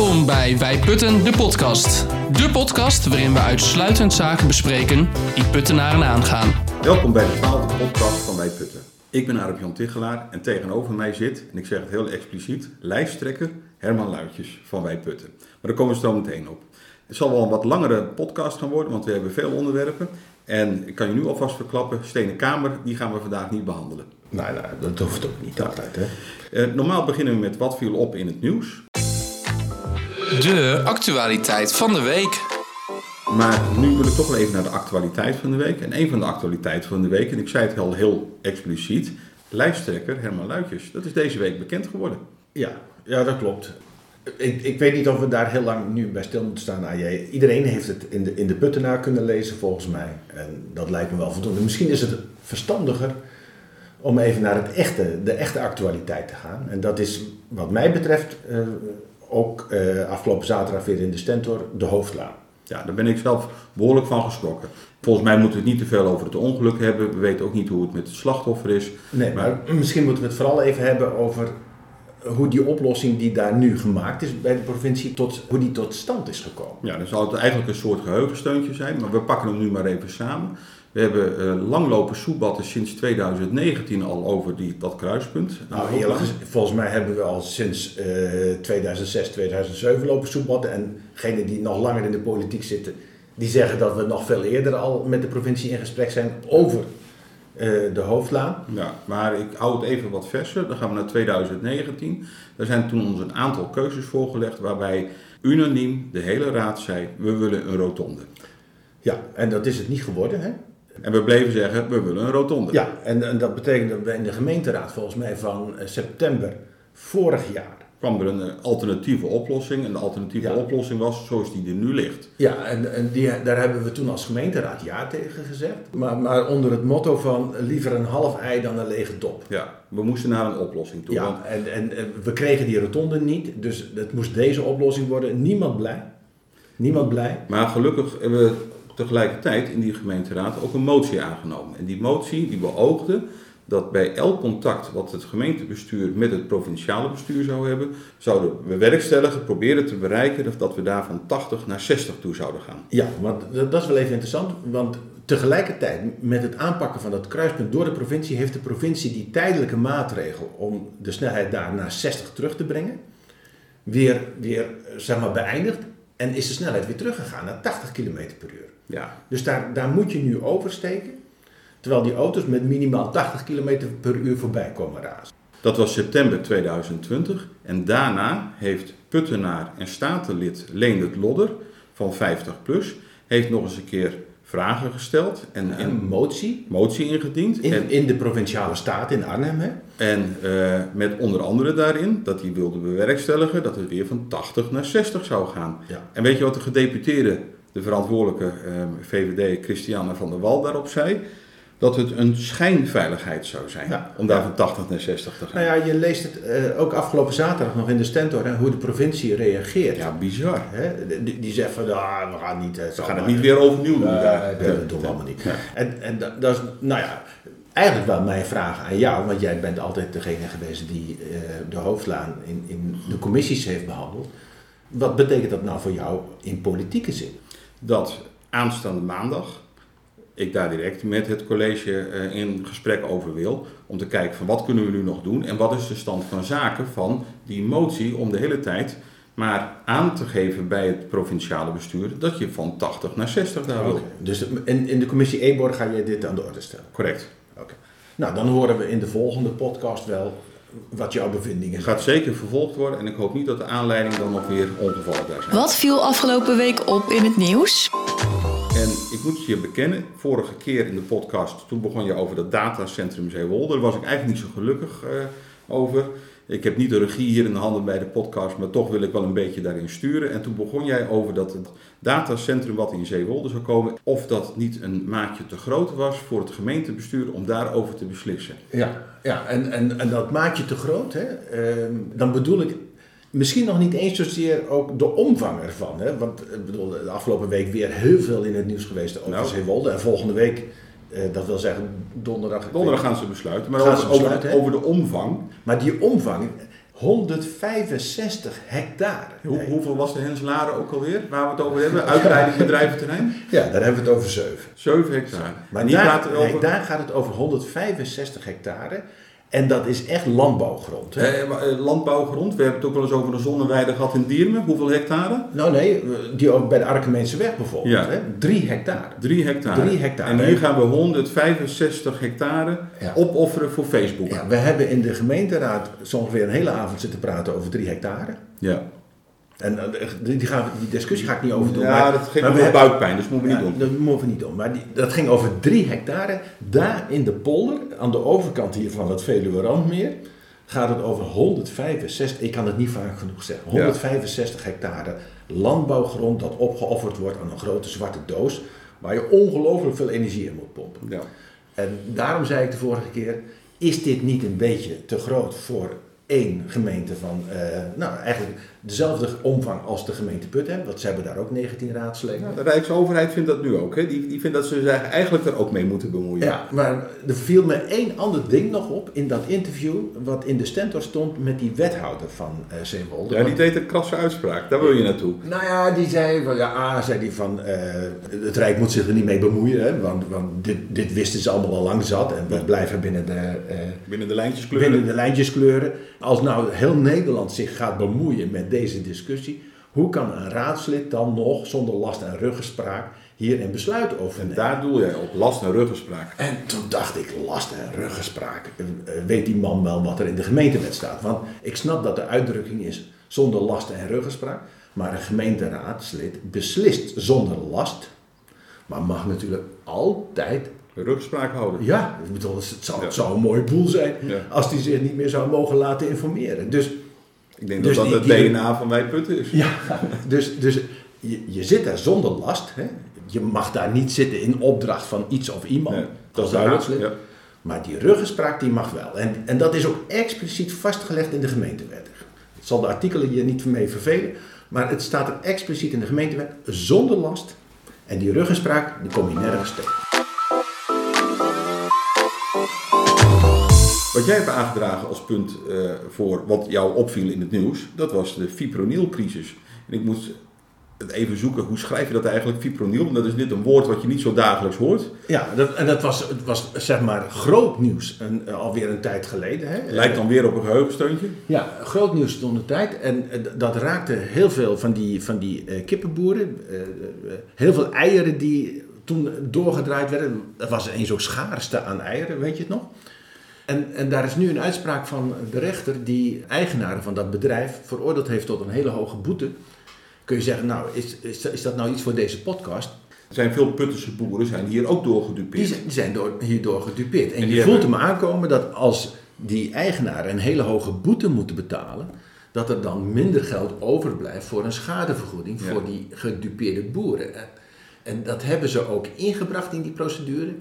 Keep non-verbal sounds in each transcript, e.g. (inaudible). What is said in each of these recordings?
Welkom bij Wij Putten, de podcast. De podcast waarin we uitsluitend zaken bespreken die puttenaren aangaan. Welkom bij de twaalfde podcast van Wij Putten. Ik ben Arep Jan Tichelaar en tegenover mij zit, en ik zeg het heel expliciet, lijsttrekker Herman Luitjes van Wij Putten. Maar daar komen we zo meteen op. Het zal wel een wat langere podcast gaan worden, want we hebben veel onderwerpen. En ik kan je nu alvast verklappen, Stenen Kamer, die gaan we vandaag niet behandelen. Nou, nou dat hoeft ook niet altijd. Hè? Eh, normaal beginnen we met wat viel op in het nieuws. De actualiteit van de week. Maar nu wil ik toch wel even naar de actualiteit van de week. En een van de actualiteiten van de week, en ik zei het al heel expliciet, lijsttrekker Herman Luitjes. Dat is deze week bekend geworden. Ja, ja, dat klopt. Ik, ik weet niet of we daar heel lang nu bij stil moeten staan. AJ. Iedereen heeft het in de, in de puttenaar kunnen lezen, volgens mij. En dat lijkt me wel voldoende. Misschien is het verstandiger om even naar het echte, de echte actualiteit te gaan. En dat is, wat mij betreft, uh, ook uh, afgelopen zaterdag weer in de Stentor, de hoofdlaan. Ja, daar ben ik zelf behoorlijk van geschrokken. Volgens mij moeten we het niet te veel over het ongeluk hebben. We weten ook niet hoe het met het slachtoffer is. Nee, maar, maar misschien moeten we het vooral even hebben over hoe die oplossing die daar nu gemaakt is bij de provincie, tot, hoe die tot stand is gekomen. Ja, dan zal het eigenlijk een soort geheugensteuntje zijn, maar we pakken hem nu maar even samen. We hebben uh, langlopen soebatten sinds 2019 al over die, dat kruispunt. Nou, eerlijk volgens mij hebben we al sinds uh, 2006, 2007 lopen soebatten. En degenen die nog langer in de politiek zitten, die zeggen dat we nog veel eerder al met de provincie in gesprek zijn over uh, de hoofdlaan. Ja, maar ik hou het even wat verser. Dan gaan we naar 2019. Daar zijn toen ons een aantal keuzes voorgelegd waarbij unaniem de hele raad zei, we willen een rotonde. Ja, en dat is het niet geworden, hè? En we bleven zeggen, we willen een rotonde. Ja, en, en dat betekent dat we in de gemeenteraad volgens mij van september vorig jaar kwam er een alternatieve oplossing. En de alternatieve ja. oplossing was zoals die er nu ligt. Ja, en, en die, daar hebben we toen als gemeenteraad ja tegen gezegd. Maar, maar onder het motto van liever een half ei dan een lege dop. Ja, we moesten naar een oplossing toe. Ja, want... en, en, en, we kregen die rotonde niet. Dus het moest deze oplossing worden. Niemand blij. Niemand blij. Maar gelukkig hebben we tegelijkertijd in die gemeenteraad ook een motie aangenomen. En die motie die beoogde dat bij elk contact wat het gemeentebestuur met het provinciale bestuur zou hebben, zouden we werkstelligen proberen te bereiken dat we daar van 80 naar 60 toe zouden gaan. Ja, want dat is wel even interessant, want tegelijkertijd met het aanpakken van dat kruispunt door de provincie heeft de provincie die tijdelijke maatregel om de snelheid daar naar 60 terug te brengen, weer, weer zeg maar beëindigd en is de snelheid weer teruggegaan naar 80 km per uur. Ja. Dus daar, daar moet je nu oversteken. Terwijl die auto's met minimaal 80 km per uur voorbij komen razen. Dat was september 2020. En daarna heeft Puttenaar en statenlid Leendert Lodder van 50 plus heeft nog eens een keer vragen gesteld. En een motie. Motie ingediend. In, en, in de provinciale staat in Arnhem. Hè? En uh, met onder andere daarin dat hij wilde bewerkstelligen dat het weer van 80 naar 60 zou gaan. Ja. En weet je wat de gedeputeerde, de verantwoordelijke uh, VVD Christiane van der Wal daarop zei? dat het een schijnveiligheid zou zijn. Ja. Om daar van 80 naar 60 te gaan. Nou ja, je leest het uh, ook afgelopen zaterdag nog in de Stentor, hè, hoe de provincie reageert. Ja, bizar. Hè? Die, die zegt van, ah, we gaan niet... We gaan het niet weer overnieuw doen. Daar. dat doen we allemaal niet. Ja. En, en dat, dat, is, nou ja, eigenlijk wel mijn vraag aan jou, want jij bent altijd degene geweest die de hoofdlaan in, in de commissies heeft behandeld. Wat betekent dat nou voor jou in politieke zin? Dat aanstaande maandag ik daar direct met het college uh, in gesprek over wil. Om te kijken van wat kunnen we nu nog doen en wat is de stand van zaken van die motie om de hele tijd maar aan te geven bij het provinciale bestuur dat je van 80 naar 60 daar wil. Okay. Dus in, in de commissie Ebor ga je dit aan de orde stellen? Correct. Oké. Okay. Nou, dan horen we in de volgende podcast wel wat jouw bevindingen gaat zeker vervolgd worden en ik hoop niet dat de aanleiding dan nog weer ongevallen daar zijn. Wat viel afgelopen week op in het nieuws? En ik moet je bekennen, vorige keer in de podcast, toen begon je over dat datacentrum Zeewolde. Daar was ik eigenlijk niet zo gelukkig uh, over. Ik heb niet de regie hier in de handen bij de podcast, maar toch wil ik wel een beetje daarin sturen. En toen begon jij over dat het datacentrum wat in Zeewolde zou komen, of dat niet een maatje te groot was voor het gemeentebestuur om daarover te beslissen. Ja, ja en, en, en dat maatje te groot, hè, uh, dan bedoel ik Misschien nog niet eens zozeer ook de omvang ervan. Hè? Want ik bedoel, de afgelopen week weer heel veel in het nieuws geweest over nou. Zeewolde. En volgende week, eh, dat wil zeggen donderdag. Donderdag gaan ze besluiten. Maar over, besluiten, over, over, de omvang. Maar die omvang, 165 hectare. Hoe, hoeveel was de Henselaren ook alweer, waar we het over hebben? Uitbreiding bedrijventerrein? Ja, daar hebben we het over 7. 7 hectare. Maar En hier daar, over... nee, daar gaat het over 165 hectare. En dat is echt landbouwgrond. Hè? Eh, landbouwgrond, we hebben het ook wel eens over de zonneweide gehad in Diermen. Hoeveel hectare? Nou nee, die ook bij de Arkemeense weg bijvoorbeeld. Ja. Hè? Drie hectare. 3 hectare. Drie hectare. En hier gaan we 165 hectare Ja. opofferen voor Facebook. Ja, we hebben in de gemeenteraad zo ongeveer een hele avond zitten praten over drie hectare. Ja. En eh, die, die, gaan, die discussie ga ik niet over doen. Ja, maar, dat ging maar we buikpijn, dus moeten we niet Ja, doen. Dat moeten we niet doen. Maar die, dat ging over drie hectare. Daar in de polder, aan de overkant hier van het Veluwe Randmeer, gaat het over 165, ik kan het niet vaak genoeg zeggen, 165 hectare landbouwgrond dat opgeofferd wordt aan een grote zwarte doos, waar je ongelooflijk veel energie in moet pompen. Ja. En daarom zei ik de vorige keer, is dit niet een beetje te groot voor één gemeente van, eh, nou eigenlijk dezelfde omvang als de gemeente Putten, want ze hebben daar ook 19 raadsleden. Ja, de Rijksoverheid vindt dat nu ook. Hè. Die, die vindt dat ze zich eigenlijk er ook mee moeten bemoeien. Ja, maar er viel me één ander ding nog op in dat interview, wat in de stentor stond met die wethouder van eh Zeewolde. Ja, die deed een krasse uitspraak. Daar wil je naartoe. Nou ja, die zei van, ja, A, zei die van, eh, het Rijk moet zich er niet mee bemoeien, hè, want, want dit, dit wisten ze allemaal al lang zat en we blijven binnen de, eh, Binnen de lijntjes kleuren. binnen de lijntjes kleuren. Als nou heel Nederland zich gaat bemoeien met deze discussie, hoe kan een raadslid dan nog zonder last en ruggespraak hier een besluit over En nemen? daar doel jij op. Last en ruggenspraak. En toen dacht ik, last en ruggespraak. Eh, eh, Weet die man wel wat er in de gemeentewet staat? Want ik snap dat de uitdrukking is zonder last en ruggespraak. Maar een gemeenteraadslid beslist zonder last. Maar mag natuurlijk altijd. Ruggespraak houden. Ja, ik bedoel, het zou, Ja. het zou een mooi boel zijn Ja. als die zich niet meer zou mogen laten informeren. Dus Ik denk Dus dat dat die- het die- DNA van wij putten is. Ja, dus, dus je, je zit daar zonder last. Hè? Je mag daar niet zitten in opdracht van iets of iemand. Dat is duidelijk. Ja. Maar die ruggespraak die mag wel. En, en dat is ook expliciet vastgelegd in de gemeentewet. Het zal de artikelen je niet mee vervelen. Maar het staat er expliciet in de gemeentewet zonder last. En die ruggespraak die kom je nergens tegen. Wat jij hebt aangedragen als punt eh, voor wat jou opviel in het nieuws, dat was de fipronilcrisis. En ik moet het even zoeken, hoe schrijf je dat eigenlijk, fipronil? Want dat is dit een woord wat je niet zo dagelijks hoort. Ja, dat, en dat was, het was zeg maar groot nieuws een, eh, alweer een tijd geleden. Hè? Lijkt dan weer op een geheugensteuntje. Ja, groot nieuws toen de tijd. En eh, dat raakte heel veel van die, van die kippenboeren. Heel veel eieren die toen doorgedraaid werden. Er was eens ook schaarste aan eieren, weet je het nog? En, en daar is nu een uitspraak van de rechter die eigenaren van dat bedrijf veroordeeld heeft tot een hele hoge boete. Kun je zeggen, nou, is, is, is dat nou iets voor deze podcast? Er zijn veel Puttense boeren zijn hier ook doorgedupeerd. die zijn door, hierdoor gedupeerd. En, je voelt hem aankomen dat als die eigenaren een hele hoge boete moeten betalen, dat er dan minder geld overblijft voor een schadevergoeding Ja. voor die gedupeerde boeren. En, en dat hebben ze ook ingebracht in die procedure.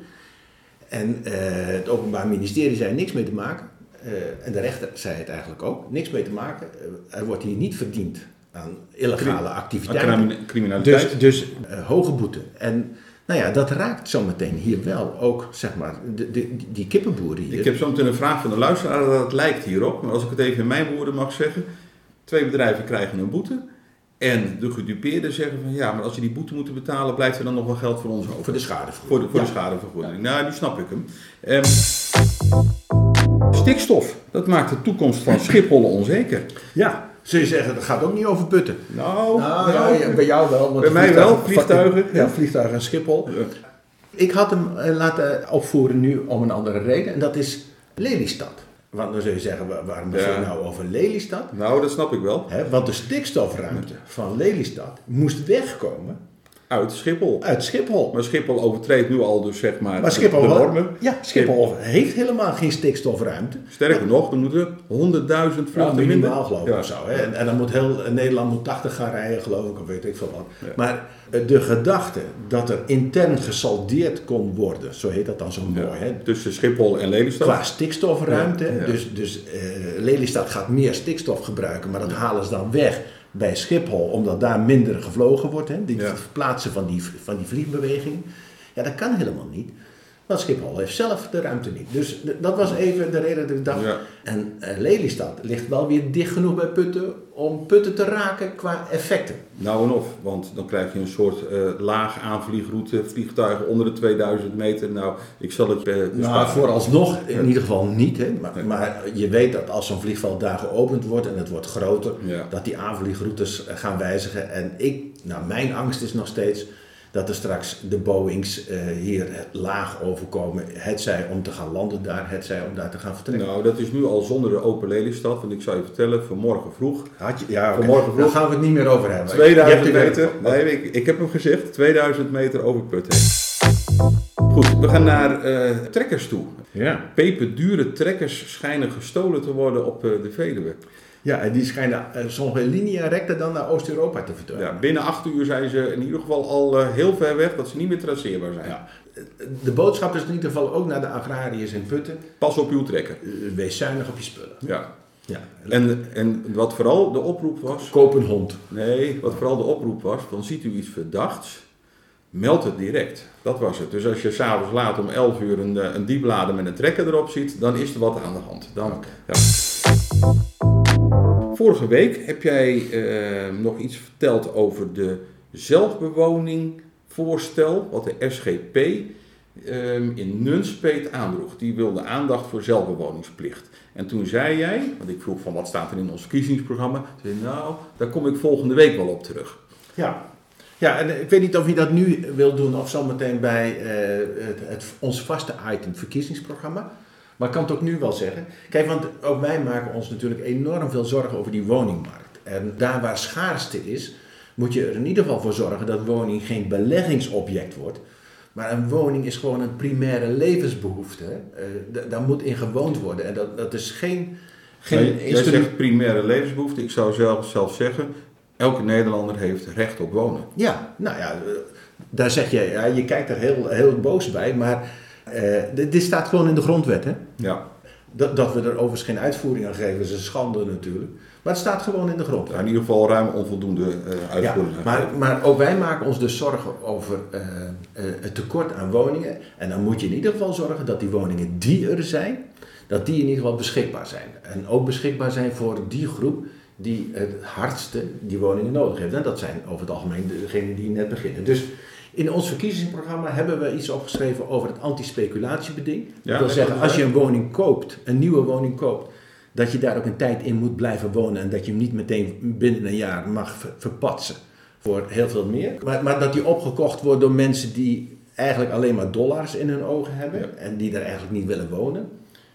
En eh, het Openbaar Ministerie zei niks mee te maken. Eh, en de rechter zei het eigenlijk ook. Niks mee te maken. Eh, er wordt hier niet verdiend aan illegale Aan activiteiten. crimi- criminaliteit. Dus, dus hoge boete. En nou ja, dat raakt zometeen hier wel ook, zeg maar, de, de, die kippenboeren hier. Ik heb zo meteen een vraag van de luisteraar dat het lijkt hierop. Maar als ik het even in mijn woorden mag zeggen. Twee bedrijven krijgen een boete. En de gedupeerden zeggen van ja, maar als je die boete moet betalen, blijft er dan nog wel geld voor ons over. voor de schadevergoeding. Voor de, voor Ja. de schadevergoeding. Nou, die snap ik hem. Ehm, stikstof, dat maakt de toekomst van Schiphol onzeker. Ja, zul je zeggen, dat gaat ook niet over putten. Nou, Nou, nou, ja, bij jou wel. Want Bij mij wel, vliegtuigen. Ja, vliegtuigen en Schiphol. Ja. Ik had hem eh, laten opvoeren nu om een andere reden. En dat is Lelystad. Want dan zul je zeggen, wa- waarom begin je nou over Lelystad? nou, dat snap ik wel. Want de stikstofruimte van Lelystad moest wegkomen Uit Schiphol. uit Schiphol. Maar Schiphol overtreedt nu al dus zeg maar, Maar Schiphol, de normen. ja, Schiphol heeft helemaal geen stikstofruimte. Sterker nog, er moeten 100.000 Ja, vluchten minder. minimaal geloof ik Ja. of zo. Hè? En, en dan moet heel Nederland moet 80 gaan rijden, geloof ik, of weet ik veel wat. Ja. Maar eh, de gedachte dat er intern gesaldeerd kon worden, zo heet dat dan zo Ja. mooi, hè? Tussen Schiphol en Lelystad. qua stikstofruimte. Ja, ja. Dus, dus eh, Lelystad gaat meer stikstof gebruiken, maar dat halen ze dan weg bij Schiphol, omdat daar minder gevlogen wordt. Hè? Die Ja. verplaatsen van die, van die vliegbeweging. Ja, dat kan helemaal niet. Want Schiphol heeft zelf de ruimte niet. Dus dat was even de reden dat ik dacht. Ja. En eh, Lelystad ligt wel weer dicht genoeg bij Putten om Putten te raken qua effecten. Nou en of, want dan krijg je een soort eh, laag aanvliegroute, vliegtuigen onder de 2000 meter. Nou, ik zal het... eh, Nou, besparen. vooralsnog in ieder geval niet. Hè. Maar, Nee. maar je weet dat als zo'n vliegveld daar geopend wordt en het wordt groter, Ja. dat die aanvliegroutes gaan wijzigen. En ik, nou, mijn angst is nog steeds dat er straks de Boeings eh, hier laag overkomen. Het zij om te gaan landen daar, het zij om daar te gaan vertrekken. Nou, dat is nu al zonder de open Lelystad, want ik zou je vertellen, vanmorgen vroeg, Had je, ja. Vanmorgen vroeg. Daar gaan we het niet meer over hebben. Je 2000 hebt er meter, weer- nee, ik, ik heb hem gezegd, 2000 meter over Putten. Goed, we gaan naar eh, trekkers toe. Ja. Peperdure trekkers schijnen gestolen te worden op eh, de Veluwe. Ja, en die schijnen uh, sommige linea recta dan naar Oost-Europa te vertonen. Ja, binnen acht uur zijn ze in ieder geval al eh, heel ver weg dat ze niet meer traceerbaar zijn. Ja. De boodschap is in ieder geval ook naar de agrariërs in Putten. Pas op uw trekker. eh, Wees zuinig op je spullen. Ja. Ja. En, en wat vooral de oproep was, Koop een hond. nee, wat vooral de oproep was, dan ziet u iets verdachts, meld het direct. Dat was het. Dus als je s'avonds laat om 11 uur een, eh, een dieplader met een trekker erop ziet, dan is er wat aan de hand. Dan, ja. Vorige week heb jij eh, nog iets verteld over de zelfbewoningvoorstel, wat de SGP ehm, in Nunspeet aandroeg. Die wilde aandacht voor zelfbewoningsplicht. En toen zei jij, want ik vroeg van wat staat er in ons verkiezingsprogramma, zei nou, daar kom ik volgende week wel op terug. Ja. Ja, en ik weet niet of je dat nu wil doen of zometeen bij eh, het, het, ons vaste item verkiezingsprogramma. Maar ik kan het ook nu wel zeggen. Kijk, want ook wij maken ons natuurlijk enorm veel zorgen over die woningmarkt. En daar waar schaarste is, moet je er in ieder geval voor zorgen dat woning geen beleggingsobject wordt. Maar een woning is gewoon een primaire levensbehoefte. Eh, d- daar moet in gewoond worden. En dat, dat is geen, geen Jij- jij zegt primaire levensbehoefte. Ik zou zelf, zelf zeggen, elke Nederlander heeft recht op wonen. Ja, nou ja, eh, daar zeg je, ja, je kijkt er heel, heel boos bij, maar dit, dit staat gewoon in de grondwet. Hè? Ja. Dat, dat we er overigens geen uitvoering aan geven is een schande natuurlijk. Maar het staat gewoon in de grondwet. in ieder geval ruim onvoldoende eh Ja, uitvoering. maar, maar ook wij maken ons dus zorgen over eh, eh, het tekort aan woningen. En dan moet je in ieder geval zorgen dat die woningen die er zijn, dat die in ieder geval beschikbaar zijn. En ook beschikbaar zijn voor die groep die het hardste die woningen nodig heeft. En dat zijn over het algemeen degenen die net beginnen. Dus in ons verkiezingsprogramma hebben we iets opgeschreven over het antispeculatiebeding. Ja, dat wil zeggen, als je een woning koopt, een nieuwe woning koopt, dat je daar ook een tijd in moet blijven wonen en dat je hem niet meteen binnen een jaar mag ver- verpatsen voor heel veel meer. Maar, maar dat die opgekocht wordt door mensen die eigenlijk alleen maar dollars in hun ogen hebben Ja. en die daar eigenlijk niet willen wonen.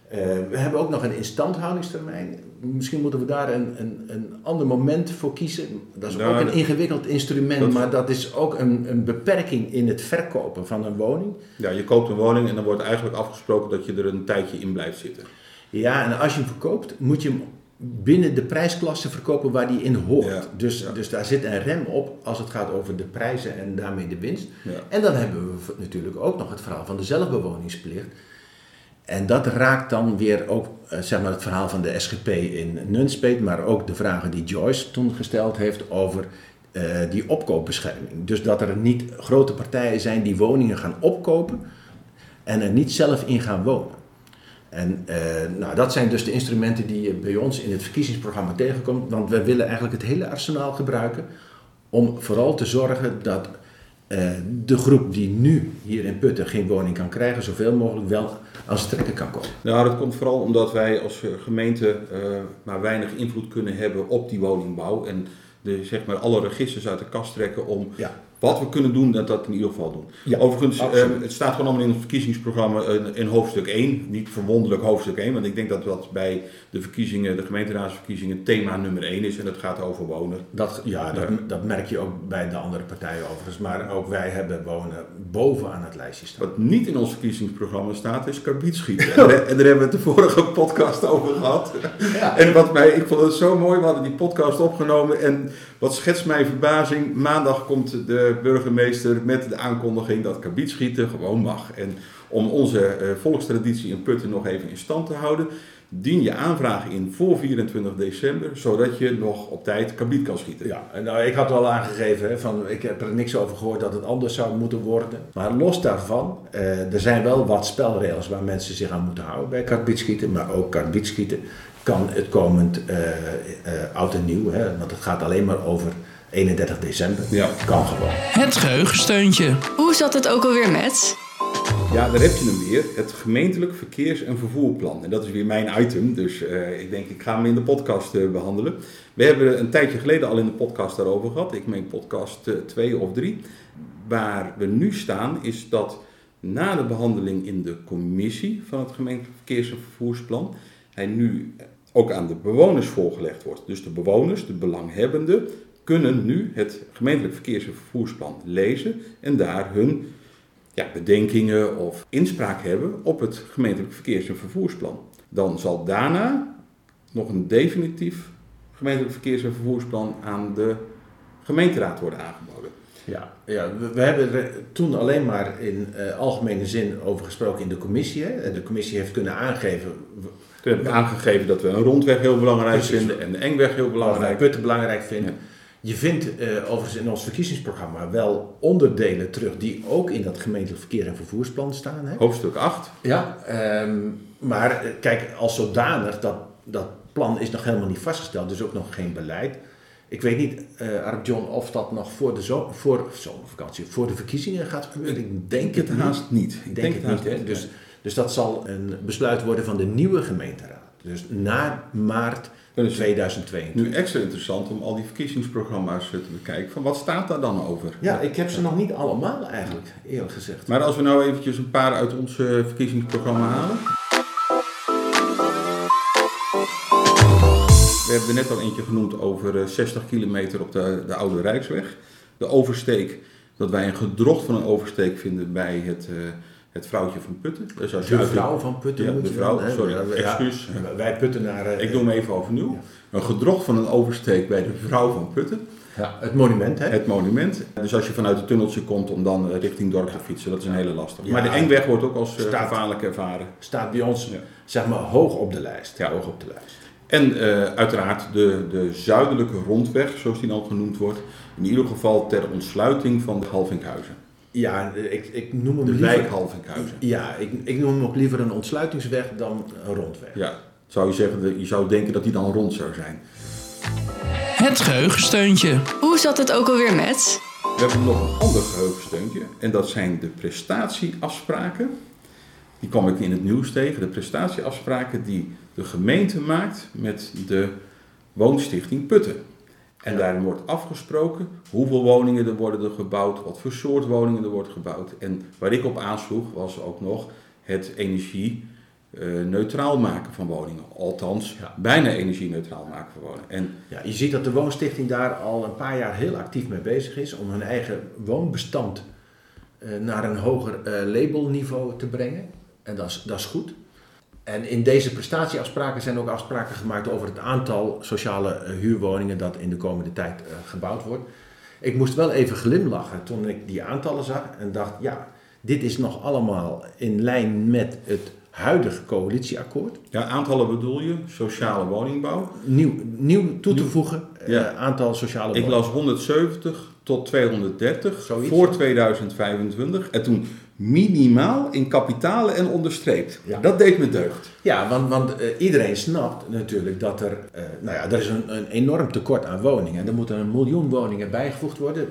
Eh, we hebben ook nog een instandhoudingstermijn. Misschien moeten we daar een, een, een ander moment voor kiezen. Dat is Nou, ook een ingewikkeld instrument, dat- maar dat is ook een, een beperking in het verkopen van een woning. Ja, je koopt een woning en dan wordt eigenlijk afgesproken dat je er een tijdje in blijft zitten. Ja, en als je hem verkoopt, moet je hem binnen de prijsklasse verkopen waar die in hoort. Ja, Dus, ja. dus daar zit een rem op als het gaat over de prijzen en daarmee de winst. Ja. En dan hebben we natuurlijk ook nog het verhaal van de zelfbewoningsplicht. En dat raakt dan weer ook eh, zeg maar het verhaal van de SGP in Nunspeet, maar ook de vragen die Joyce toen gesteld heeft over eh, die opkoopbescherming. Dus dat er niet grote partijen zijn die woningen gaan opkopen en er niet zelf in gaan wonen. En eh, nou, dat zijn dus de instrumenten die je bij ons in het verkiezingsprogramma tegenkomt. Want we willen eigenlijk het hele arsenaal gebruiken om vooral te zorgen dat de groep die nu hier in Putten geen woning kan krijgen, zoveel mogelijk wel aan zijn trekken kan komen. Nou, dat komt vooral omdat wij als eh, gemeente eh, maar weinig invloed kunnen hebben op die woningbouw. En de, zeg maar, alle registers uit de kast trekken om Ja. Wat we kunnen doen, dat dat in ieder geval doen. Ja, Overigens, eh, absoluut. het staat gewoon allemaal in het verkiezingsprogramma in, in hoofdstuk 1. Niet verwonderlijk hoofdstuk 1, want ik denk dat dat bij de verkiezingen, de gemeenteraadsverkiezingen, thema nummer 1 is. En dat gaat over wonen. Dat, ja, dat, dat merk je ook bij de andere partijen overigens. Maar ook wij hebben wonen bovenaan het lijstje staan. Wat niet in ons verkiezingsprogramma staat, is karbietschieten. En, daar- en daar hebben we het de vorige podcast over gehad. Ja. En wat mij, ik vond het zo mooi, we hadden die podcast opgenomen en wat schetst mijn verbazing, maandag komt de burgemeester met de aankondiging dat karbietschieten gewoon mag. En om onze eh, volkstraditie in Putten nog even in stand te houden, dien je aanvragen in voor 24 december, zodat je nog op tijd kabiet kan schieten. Ja, nou, ik had al aangegeven, van, ik heb er niks over gehoord dat het anders zou moeten worden. Maar los daarvan, eh, er zijn wel wat spelregels waar mensen zich aan moeten houden bij karbietschieten. Maar ook karbietschieten kan het komend eh, oud en nieuw, hè, want het gaat alleen maar over 31 december. Ja. Kan gewoon. Het geheugensteuntje. Hoe zat het ook alweer met? Ja, daar heb je hem weer. Het gemeentelijk verkeers- en vervoerplan. En dat is weer mijn item, dus eh, ik denk ik ga hem in de podcast eh, behandelen. We hebben een tijdje geleden al in de podcast daarover gehad. Ik meen podcast 2 of 3. Waar we nu staan is dat na de behandeling in de commissie van het gemeentelijk verkeers- en vervoersplan... hij nu ook aan de bewoners voorgelegd wordt. Dus de bewoners, de belanghebbenden, kunnen nu het gemeentelijk verkeers- en vervoersplan lezen en daar hun ja, bedenkingen of inspraak hebben op het gemeentelijk verkeers- en vervoersplan. Dan zal daarna nog een definitief gemeentelijk verkeers- en vervoersplan aan de gemeenteraad worden aangeboden. Ja, ja we, we hebben er toen alleen maar in eh, algemene zin over gesproken in de commissie. Hè. En de commissie heeft kunnen aangeven hebben aangegeven dat we een rondweg heel belangrijk Precies. vinden en de engweg heel wat wij belangrijk. putten belangrijk vinden. Ja. Je vindt eh, overigens in ons verkiezingsprogramma wel onderdelen terug die ook in dat gemeentelijk verkeer en vervoersplan staan. Hè? Hoofdstuk 8. Ja, ehm, maar eh, kijk, als zodanig, dat, dat plan is nog helemaal niet vastgesteld, dus ook nog geen beleid. Ik weet niet, eh Arp John, of dat nog voor de zo voor, zomervakantie, voor de verkiezingen gaat gebeuren. Ik denk het het haast niet. Ik denk, het niet. Hè? Dus, dus dat zal een besluit worden van de nieuwe gemeenteraad. Dus na maart Dan is het 2022. nu extra interessant om al die verkiezingsprogramma's eh, te bekijken. Van wat staat daar dan over? Ja, ik heb ze nog niet allemaal eigenlijk, eerlijk gezegd. Maar als we nou eventjes een paar uit ons eh, verkiezingsprogramma halen. We hebben er net al eentje genoemd over eh, 60 kilometer op de, de Oude Rijksweg. De oversteek, dat wij een gedrocht van een oversteek vinden bij het, eh, het vrouwtje van Putten. Dus als De vrouw van Putten Ja, de vrouw, sorry, Ja, ja, excuus. Wij Puttenaren... Ik doe hem even overnieuw. Een gedrocht van een oversteek bij de vrouw van Putten. Ja, het monument, hè? Het monument. Dus als je vanuit het tunneltje komt om dan eh, richting dorp te fietsen, dat is een hele lastige. Ja. Maar de Engweg wordt ook als eh, Staat- gevaarlijk ervaren. staat bij ons Ja. zeg maar hoog op de lijst. Ja. Hoog op de lijst. En eh, uiteraard de, de zuidelijke rondweg, zoals die dan genoemd wordt. In ieder geval ter ontsluiting van de Halvinkhuizen. Ja, ik, ik noem hem De liever, wijk Halvinkhuizen. Ja, ik, ik noem hem ook liever een ontsluitingsweg dan een rondweg. Ja, zou je zeggen, je zou denken dat die dan rond zou zijn. Het geheugensteuntje. Hoe zat het ook alweer met? We hebben nog een ander geheugensteuntje en dat zijn de prestatieafspraken. Die kwam ik in het nieuws tegen. De prestatieafspraken die de gemeente maakt met de woonstichting Putten. En daarin wordt afgesproken hoeveel woningen er worden er gebouwd, wat voor soort woningen er wordt gebouwd. En waar ik op aansloeg was ook nog het energie-neutraal maken van woningen. Althans, Ja. bijna energie-neutraal maken van woningen. En Ja, je ziet dat de Woonstichting daar al een paar jaar heel actief mee bezig is om hun eigen woonbestand eh, naar een hoger eh, labelniveau te brengen. En dat is, dat is goed. En in deze prestatieafspraken zijn ook afspraken gemaakt over het aantal sociale eh, huurwoningen dat in de komende tijd eh, gebouwd wordt. Ik moest wel even glimlachen toen ik die aantallen zag en dacht, ja, dit is nog allemaal in lijn met het huidige coalitieakkoord. ja, aantallen bedoel je, sociale woningbouw. Nieuw, nieuw toe te voegen eh, Ja. aantal sociale Ik woningen. las 170 tot 230 Zoiets, voor ja. 2025. En toen minimaal in kapitalen en onderstreept. Ja. Dat deed me deugd. Ja, want, want eh, iedereen snapt natuurlijk dat er, eh, nou ja, er is een, een enorm tekort aan woningen. En er moeten een miljoen woningen bijgevoegd worden.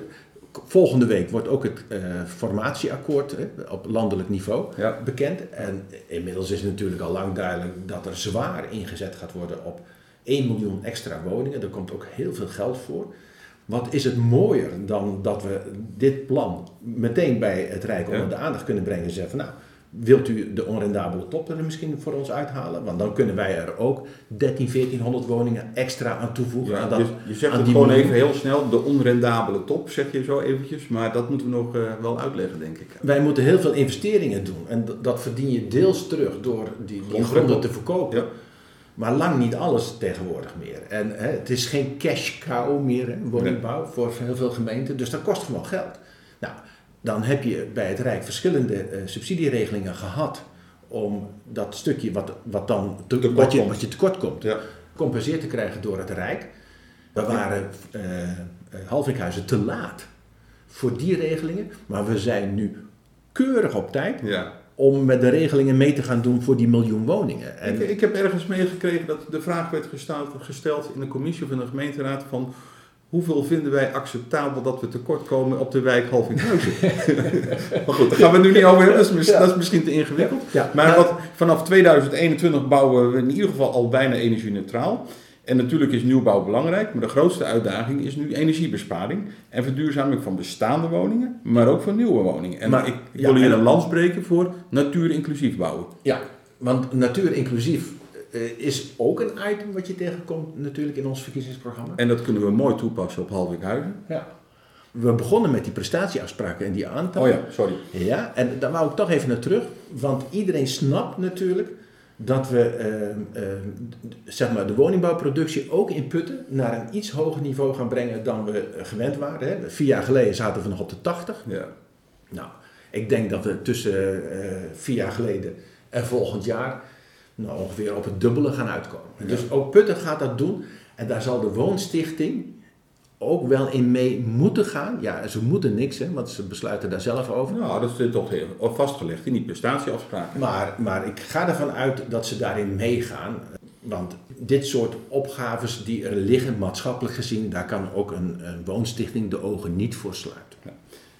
Volgende week wordt ook het eh, formatieakkoord op landelijk niveau Ja. bekend. En inmiddels is natuurlijk al lang duidelijk dat er zwaar ingezet gaat worden op 1 miljoen extra woningen. Daar komt ook heel veel geld voor. Wat is het mooier dan dat we dit plan meteen bij het Rijk onder de aandacht kunnen brengen en zeggen van nou, wilt u de onrendabele top er misschien voor ons uithalen? Want dan kunnen wij er ook 13, 1400 woningen extra aan toevoegen. Ja, aan dat, je, je zegt het gewoon even heel snel. De onrendabele top zeg je zo eventjes. Maar dat moeten we nog eh, wel uitleggen, denk ik. Wij moeten heel veel investeringen doen. En dat verdien je deels terug door die, die gronden te verkopen. Ja. Maar lang niet alles tegenwoordig meer. En hè, het is geen cash cow meer, hè, woningbouw, voor heel veel gemeenten. Dus dat kost gewoon geld. Nou, dan heb je bij het Rijk verschillende eh, subsidieregelingen gehad om dat stukje wat, wat dan te, Tekort wat, je, wat je tekort komt, Ja. compenseerd te krijgen door het Rijk. We waren eh eh, Halvikhuizen te laat voor die regelingen, maar we zijn nu keurig op tijd Ja. Om met de regelingen mee te gaan doen voor die miljoen woningen. En, Ik, ik heb ergens meegekregen dat de vraag werd gesteld, gesteld in de commissie of in de gemeenteraad van hoeveel vinden wij acceptabel dat we tekort komen op de wijk Halvinghuizen? (laughs) maar goed, daar gaan we nu niet over hebben, dat is, Ja. dat is misschien te ingewikkeld. Ja, Maar wat, vanaf 2021 bouwen we in ieder geval al bijna energie-neutraal. En natuurlijk is nieuwbouw belangrijk, maar de grootste uitdaging is nu energiebesparing en verduurzaming van bestaande woningen, maar ook van nieuwe woningen. En Maar- ik, ja, wil hier en- een lans breken voor natuur-inclusief bouwen. Ja, want natuur inclusief eh, is ook een item wat je tegenkomt natuurlijk in ons verkiezingsprogramma. En dat kunnen we mooi toepassen op Halvikhuizen. Ja. We begonnen met die prestatieafspraken en die aantal. Oh ja, sorry. Ja, en daar wou ik toch even naar terug, want iedereen snapt natuurlijk dat we eh, eh, zeg maar de woningbouwproductie ook in Putten naar een iets hoger niveau gaan brengen dan we eh, gewend waren. Hè. Vier jaar geleden zaten we nog op de 80. Ja. Nou, ik denk dat we tussen eh, vier jaar geleden en volgend jaar nou, ongeveer op het dubbele gaan uitkomen. Dus ook Putten gaat dat doen en daar zal de woonstichting ook wel in mee moeten gaan. Ja, ze moeten niks, hè, want ze besluiten daar zelf over. Nou, dat is toch heel vastgelegd in die prestatieafspraken. Maar, maar ik ga ervan uit dat ze daarin meegaan. Want dit soort opgaves die er liggen, maatschappelijk gezien, daar kan ook een, een woonstichting de ogen niet voor sluiten.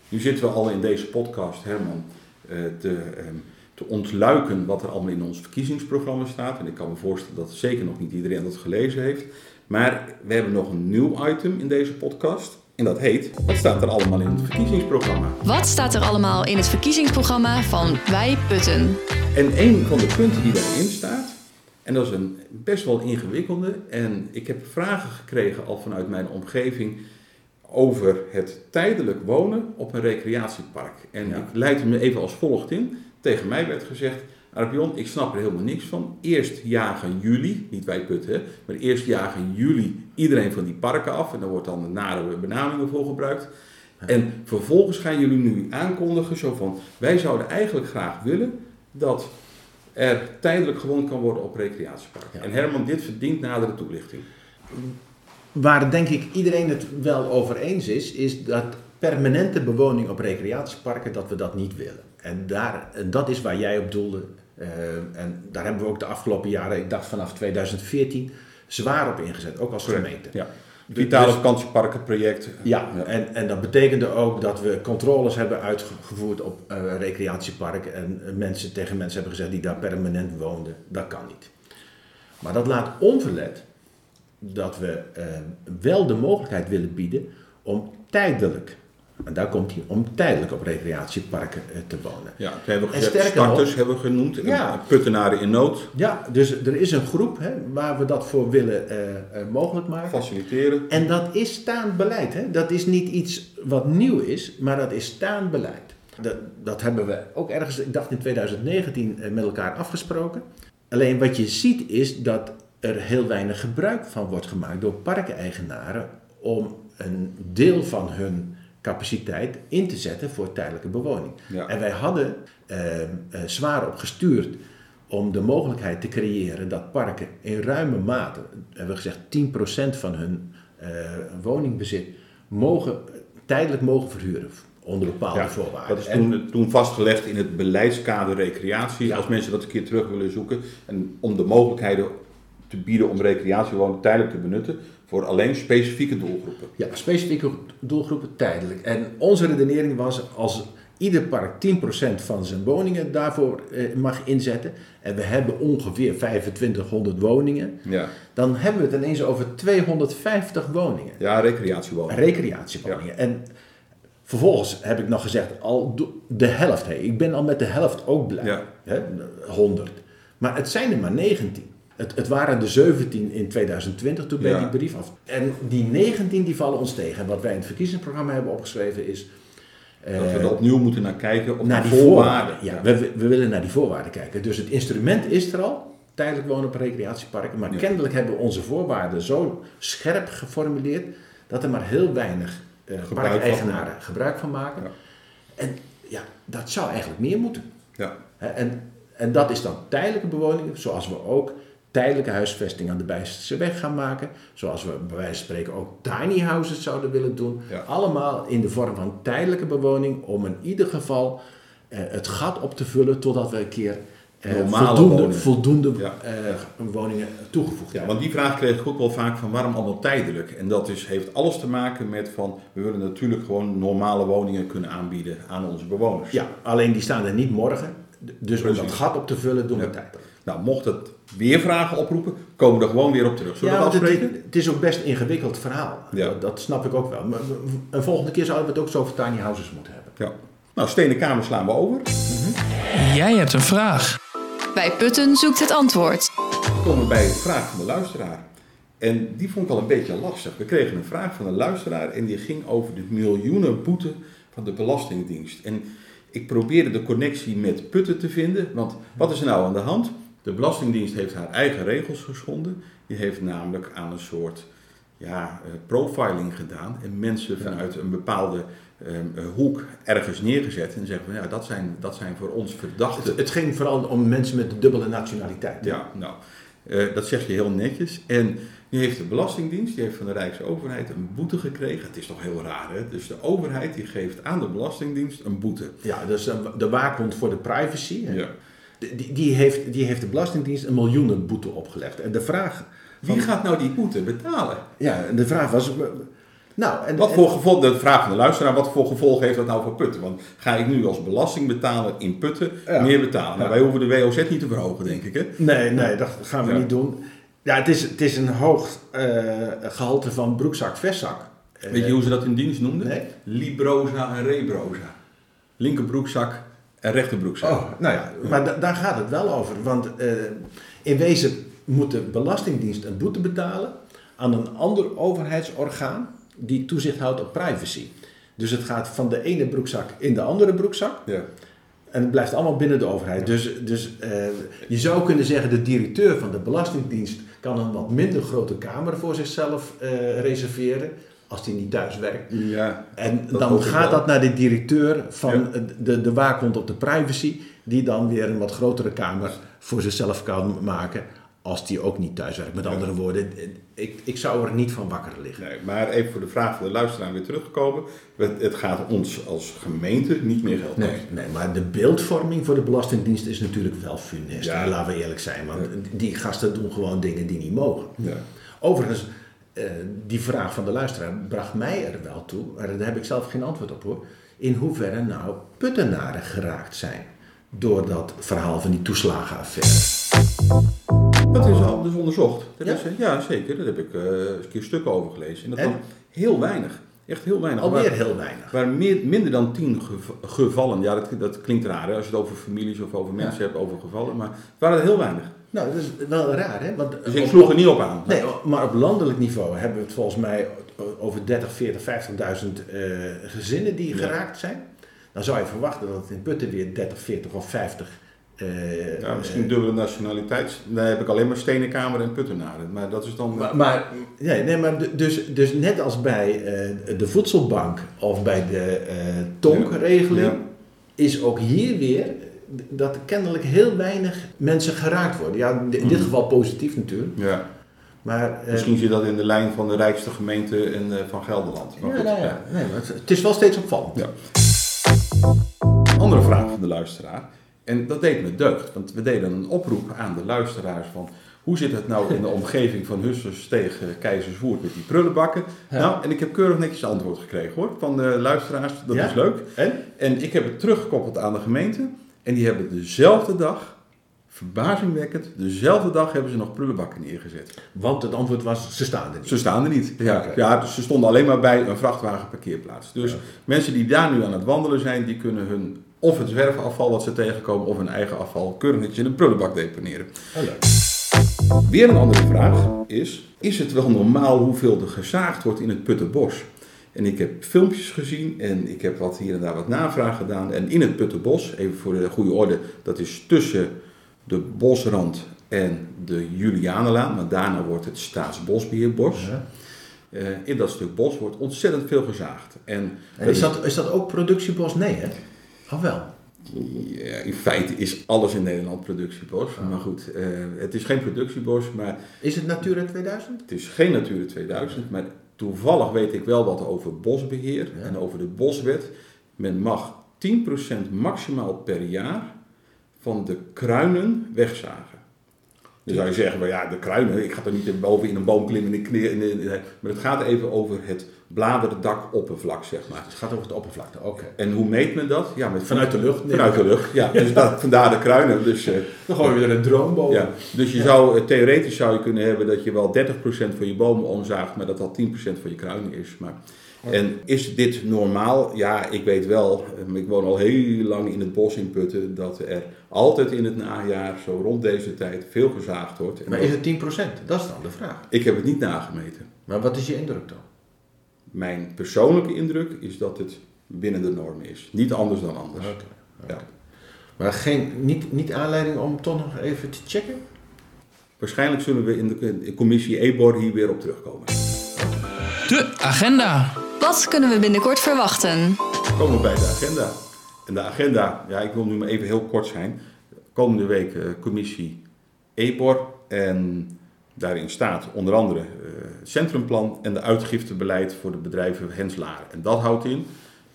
Nu zitten we al in deze podcast, Herman, eh, te, ehm, te ontluiken wat er allemaal in ons verkiezingsprogramma staat. En ik kan me voorstellen dat zeker nog niet iedereen dat gelezen heeft. Maar we hebben nog een nieuw item in deze podcast. En dat heet, wat staat er allemaal in het verkiezingsprogramma? Wat staat er allemaal in het verkiezingsprogramma van Wij Putten? En een van de punten die daarin staat, en dat is een best wel ingewikkelde, en ik heb vragen gekregen al vanuit mijn omgeving over het tijdelijk wonen op een recreatiepark. En Ja. ik leid me even als volgt in. Tegen mij werd gezegd, Arpion, ik snap er helemaal niks van. Eerst jagen jullie, niet wij putten, hè, maar eerst jagen jullie iedereen van die parken af. En daar wordt dan de nare benamingen voor gebruikt. En vervolgens gaan jullie nu aankondigen zo van, wij zouden eigenlijk graag willen dat er tijdelijk gewoond kan worden op recreatieparken. Ja. En Herman, dit verdient nadere toelichting. Waar denk ik iedereen het wel over eens is, is dat permanente bewoning op recreatieparken, dat we dat niet willen. En, daar, en dat is waar jij op doelde. Eh, en daar hebben we ook de afgelopen jaren, ik dacht vanaf 2014, zwaar op ingezet, ook als Correct. gemeente. Ja. Dus- Vitale vakantieparkenproject. Ja, En, en dat betekende ook dat we controles hebben uitgevoerd op eh, recreatieparken en mensen tegen mensen hebben gezegd die daar permanent woonden. Dat kan niet. Maar dat laat onverlet dat we eh, wel de mogelijkheid willen bieden om tijdelijk, en daar komt hij, om tijdelijk op recreatieparken eh, te wonen. Ja, hebben we En gezegd, nog- starters hebben we genoemd, Ja. puttenaren in nood, Ja, dus er is een groep hè, waar we dat voor willen eh, eh, mogelijk maken. faciliteren. En dat is staand beleid. Hè? Dat is niet iets wat nieuw is, maar dat is staand beleid. Dat, dat hebben we ook ergens, ik dacht in 2019, eh, met elkaar afgesproken. Alleen wat je ziet is dat er heel weinig gebruik van wordt gemaakt door parkeigenaren om een deel van hun capaciteit in te zetten voor tijdelijke bewoning. Ja. En wij hadden eh, eh, zwaar op gestuurd om de mogelijkheid te creëren dat parken in ruime mate, hebben we gezegd 10% van hun eh, woningbezit, mogen, tijdelijk mogen verhuren onder bepaalde Ja, voorwaarden. Dat is En- toen, toen vastgelegd in het beleidskader recreatie. Ja. Als mensen dat een keer terug willen zoeken. En om de mogelijkheden te bieden om recreatiewoningen tijdelijk te benutten. Voor alleen specifieke doelgroepen. Ja, specifieke doelgroepen tijdelijk. En onze redenering was als ieder park 10% van zijn woningen daarvoor eh, mag inzetten. En we hebben ongeveer 2500 woningen. Ja, Dan hebben we het ineens over 250 woningen. ja recreatiewoningen. Recreatiewoningen. En vervolgens heb ik nog gezegd, al de helft. Hey, ik ben al met de helft ook blij. Ja. Hè, 100. Maar het zijn er maar 19. Het, het waren de 17 in 2020, toen ben Ja. die brief af. En die 19 die vallen ons tegen. En wat wij in het verkiezingsprogramma hebben opgeschreven is... dat we eh, er opnieuw moeten naar kijken. Op naar de die voorwaarden. voorwaarden. Ja, we, we willen naar die voorwaarden kijken. Dus het instrument is er al, tijdelijk wonen op recreatieparken. Maar Ja. kennelijk hebben we onze voorwaarden zo scherp geformuleerd dat er maar heel weinig eh parkeigenaren gebruik van maken. Ja. En ja, dat zou eigenlijk meer moeten. Ja. En En dat is dan tijdelijke bewoning, zoals we ook tijdelijke huisvesting aan de Bijsterse weg gaan maken. Zoals we bij wijze van spreken ook tiny houses zouden willen doen. Ja. Allemaal in de vorm van tijdelijke bewoning om in ieder geval eh, het gat op te vullen totdat we een keer eh, voldoende, woningen. voldoende Ja. eh, woningen toegevoegd Ja, hebben. want die vraag kreeg ik ook wel vaak van waarom allemaal tijdelijk? En dat is, heeft alles te maken met van we willen natuurlijk gewoon normale woningen kunnen aanbieden aan onze bewoners. Ja, alleen die staan er niet morgen. Dus om dat Precies. gat op te vullen doen we tijdelijk. Nou, mocht het weer vragen oproepen, komen we er gewoon weer op terug. Zullen we Ja, dat het, is ook best een ingewikkeld verhaal. Ja. Dat, dat snap ik ook wel. Maar een volgende keer zouden we het ook zo over tiny houses moeten hebben. Ja. Nou, stenen kamer slaan we over. Jij hebt een vraag. Bij Putten zoekt het antwoord. Dan komen we bij de vraag van de luisteraar. En die vond ik al een beetje lastig. We kregen een vraag van een luisteraar en die ging over de miljoenen boete van de Belastingdienst. En ik probeerde de connectie met Putten te vinden, want wat is er nou aan de hand? De Belastingdienst heeft haar eigen regels geschonden. Die heeft namelijk aan een soort ja, eh, profiling gedaan en mensen vanuit een bepaalde ehm, eh, hoek ergens neergezet en zeggen van ja, dat zijn, dat zijn voor ons verdachten. Het, het ging vooral om mensen met de dubbele nationaliteit. Ja, nou, eh, dat zeg je heel netjes. En nu heeft de Belastingdienst, die heeft van de Rijksoverheid een boete gekregen. Het is toch heel raar, hè? Dus de overheid die geeft aan de Belastingdienst een boete. Ja, dus de waakhond voor de privacy. hè. Ja. Die, die, heeft, die heeft de Belastingdienst een miljoenenboete opgelegd. En de vraag, Wie gaat nou die boete betalen? ja, de vraag was... Nou, en, Wat en- voor gevolg, de vraag van de luisteraar, wat voor gevolg heeft dat nou voor Putten? Want ga ik nu als belastingbetaler in Putten Ja. meer betalen? Nou, wij hoeven de WOZ niet te verhogen, denk ik, hè? Nee, nee, dat gaan we Ja. niet doen. Ja, het is, het is een hoog eh, gehalte van broekzak, vestzak. Weet je hoe ze dat in dienst noemden? Nee. Librosa en rebrosa. Linkerbroekzak en rechterbroekzak. Oh, nou ja, maar da- daar gaat het wel over. Want eh, in wezen moet de Belastingdienst een boete betalen aan een ander overheidsorgaan die toezicht houdt op privacy. Dus het gaat van de ene broekzak in de andere broekzak. Ja. En het blijft allemaal binnen de overheid. Dus, dus eh, je zou kunnen zeggen, de directeur van de Belastingdienst kan een wat minder grote kamer voor zichzelf eh, reserveren als hij niet thuis werkt. ja. En dan gaat dat naar de directeur van Ja. de, de waakhond op de privacy, die dan weer een wat grotere kamer voor zichzelf kan maken als die ook niet thuis werkt. Met andere woorden, ik, ik zou er niet van wakker liggen. Nee, maar even voor de vraag van de luisteraar weer teruggekomen. Het, gaat ons als gemeente niet meer geld Nee, nee, maar de beeldvorming voor de Belastingdienst is natuurlijk wel funest. Ja. Laten we eerlijk zijn, want die gasten doen gewoon dingen die niet mogen. Ja. Overigens, eh, die vraag van de luisteraar bracht mij er wel toe, maar daar heb ik zelf geen antwoord op hoor, in hoeverre nou puttenaren geraakt zijn door dat verhaal van die toeslagenaffaire. Dat is al dus onderzocht. Dat Ja? Is, eh, ja, zeker. Daar heb ik eh, een keer stukken over gelezen. En dat En? was heel weinig. Echt heel weinig. Alweer Waar- heel weinig. waar meer, minder dan tien gev- gevallen. Ja, dat, dat klinkt raar hè, als je het over families of over mensen hebt, over gevallen. Maar het waren er heel weinig. Nou, dat is wel raar hè, want Dus ik sloeg er niet op aan. Nee, maar op landelijk niveau hebben we het volgens mij over 30, 40, 50.000 eh, gezinnen die Ja. geraakt zijn. Dan zou je verwachten dat het in Putten weer 30, 40 of 50. eh, Ja, misschien eh, dubbele nationaliteit. Dan heb ik alleen maar Stenenkamer en Puttenaren. Maar dat is dan... maar, maar, nee, nee, maar dus, dus net als bij eh, de voedselbank of bij de tonkregeling, Ja. is ook hier weer dat kennelijk heel weinig mensen geraakt worden. Ja, in dit Mhm. geval positief natuurlijk. ja. Maar, eh, Misschien zit dat in de lijn van de rijkste gemeente en, eh, van Gelderland. Maar ja, goed, nou ja, nee, maar het, het is wel steeds opvallend. Ja. Andere vraag van de luisteraar. En dat deed me deugd, want we deden een oproep aan de luisteraars van... Hoe zit het nou in de (laughs) omgeving van Hussers tegen Keizerswoerd met die prullenbakken? Ja. Nou, en ik heb keurig netjes antwoord gekregen hoor, van de luisteraars. Dat Ja? is leuk. En? En ik heb het teruggekoppeld aan de gemeente. En die hebben dezelfde dag, verbazingwekkend, dezelfde dag hebben ze nog prullenbakken neergezet. Want het antwoord was, ze staan er niet. Ze staan er niet. Ja, ja dus ze stonden alleen maar bij een vrachtwagenparkeerplaats. Dus Ja. mensen die daar nu aan het wandelen zijn, die kunnen hun of het zwerfafval wat ze tegenkomen of hun eigen afval keurig netjes in een prullenbak deponeren. Oh, leuk. Weer een andere vraag is, is het wel normaal hoeveel er gezaagd wordt in het Puttenbos? En ik heb filmpjes gezien en ik heb wat hier en daar wat navraag gedaan. En in het Puttenbos, even voor de goede orde, dat is tussen de bosrand en de Julianenlaan. Maar daarna wordt het Staatsbosbeheerbos. Ja. Eh, in dat stuk bos wordt ontzettend veel gezaagd. En, En is dat, is dat ook productiebos? Nee, hè? Of wel? Ja, in feite is alles in Nederland productiebos. Maar goed, eh, het is geen productiebos, maar Is het Natura 2000? het is geen Natura 2000. Maar toevallig weet ik wel wat over bosbeheer Ja. en over de boswet. Men mag 10% maximaal per jaar van de kruinen wegzagen. Dan zou je zeggen, maar ja, de kruinen, ik ga er niet boven in een boom klimmen. Kneer, in de- in- maar het gaat even over het bladerdakoppervlak, zeg maar. Het gaat over het oppervlakte, oké. En hoe meet men dat? Ja, met Vanuit de lucht? Nee. Vanuit de lucht, ja. Dus dat, (laughs) vandaar de kruinen. Dus, eh, Dan gooien we er een boven. ja. dus je zou, eh, theoretisch zou je kunnen hebben dat je wel 30% van je bomen omzaagt, maar dat dat 10% van je kruinen is. Maar, en is dit normaal? Ja, ik weet wel, eh, ik woon al heel lang in het bos in Putten, dat er altijd in het najaar, zo rond deze tijd, veel gezaagd wordt. En Maar dat- is het 10%? Dat is dan de vraag. Ik heb het niet nagemeten. Maar wat is je indruk dan? Mijn persoonlijke indruk is dat het binnen de norm is. Niet anders dan anders. Oké. Ja. Maar geen, niet, niet aanleiding om toch nog even te checken? Waarschijnlijk zullen we in de, in de commissie EBOR hier weer op terugkomen. De agenda. Wat kunnen we binnenkort verwachten? komen we bij de agenda. En de agenda, ja, ik wil nu maar even heel kort zijn. Komende week eh, commissie EBOR. En daarin staat onder andere eh, het centrumplan en de uitgiftebeleid voor de bedrijven Henslaren. En dat houdt in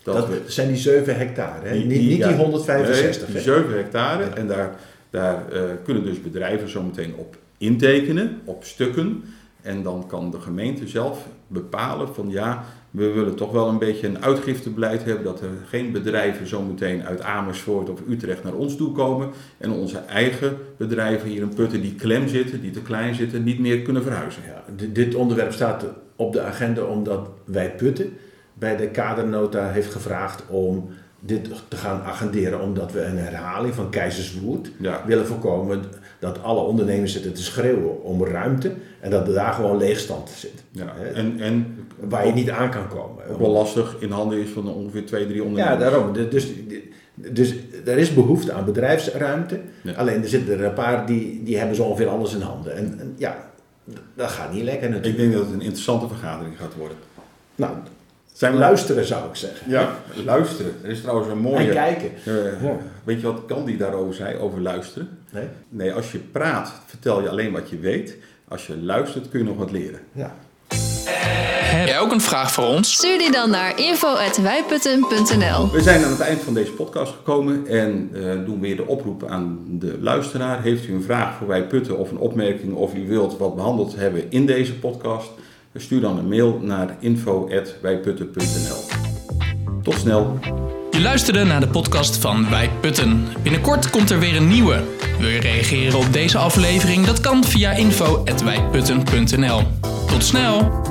dat, Dat we... zijn die 7 hectare, hè? die- niet, niet ja, die 165. nee, hè? die 7 hectare. En daar, daar eh, kunnen dus bedrijven zometeen op intekenen, op stukken. En dan kan de gemeente zelf bepalen van ja, we willen toch wel een beetje een uitgiftebeleid hebben. Dat er geen bedrijven zometeen uit Amersfoort of Utrecht naar ons toe komen. En onze eigen bedrijven hier in Putten die klem zitten, die te klein zitten, niet meer kunnen verhuizen. Ja, dit onderwerp staat op de agenda omdat wij Putten bij de kadernota heeft gevraagd om dit te gaan agenderen. Omdat we een herhaling van Keizerswoerd Ja. willen voorkomen. Dat alle ondernemers zitten te schreeuwen om ruimte en dat er daar gewoon leegstand zit. Ja. En, en Waar je niet aan kan komen. ook wel lastig in handen is van ongeveer twee, drie Ja, ondernemers. daarom. Dus, dus, er is behoefte aan bedrijfsruimte. Ja. Alleen er zitten er een paar die, die hebben zo ongeveer alles in handen. En, en ja, dat gaat niet lekker Ik natuurlijk. denk dat het een interessante vergadering gaat worden. Nou, Zijn luisteren zou ik zeggen. Ja, luisteren. Er is trouwens een mooie... En kijken. Ja. Weet je wat Candy daarover zei, over luisteren? Nee? Nee, als je praat, vertel je alleen wat je weet. Als je luistert, kun je nog wat leren. Ja. Heb jij ook een vraag voor ons? Stuur die dan naar info.wijputten.nl We zijn aan het eind van deze podcast gekomen en eh, doen weer de oproep aan de luisteraar. Heeft u een vraag voor wij putten of een opmerking of u wilt wat behandeld hebben in deze podcast? Stuur dan een mail naar info.wijputten.nl Tot snel! Je luisterde naar de podcast van Wij Putten. Binnenkort komt er weer een nieuwe. Wil je reageren op deze aflevering? Dat kan via info.wijputten.nl. Tot snel!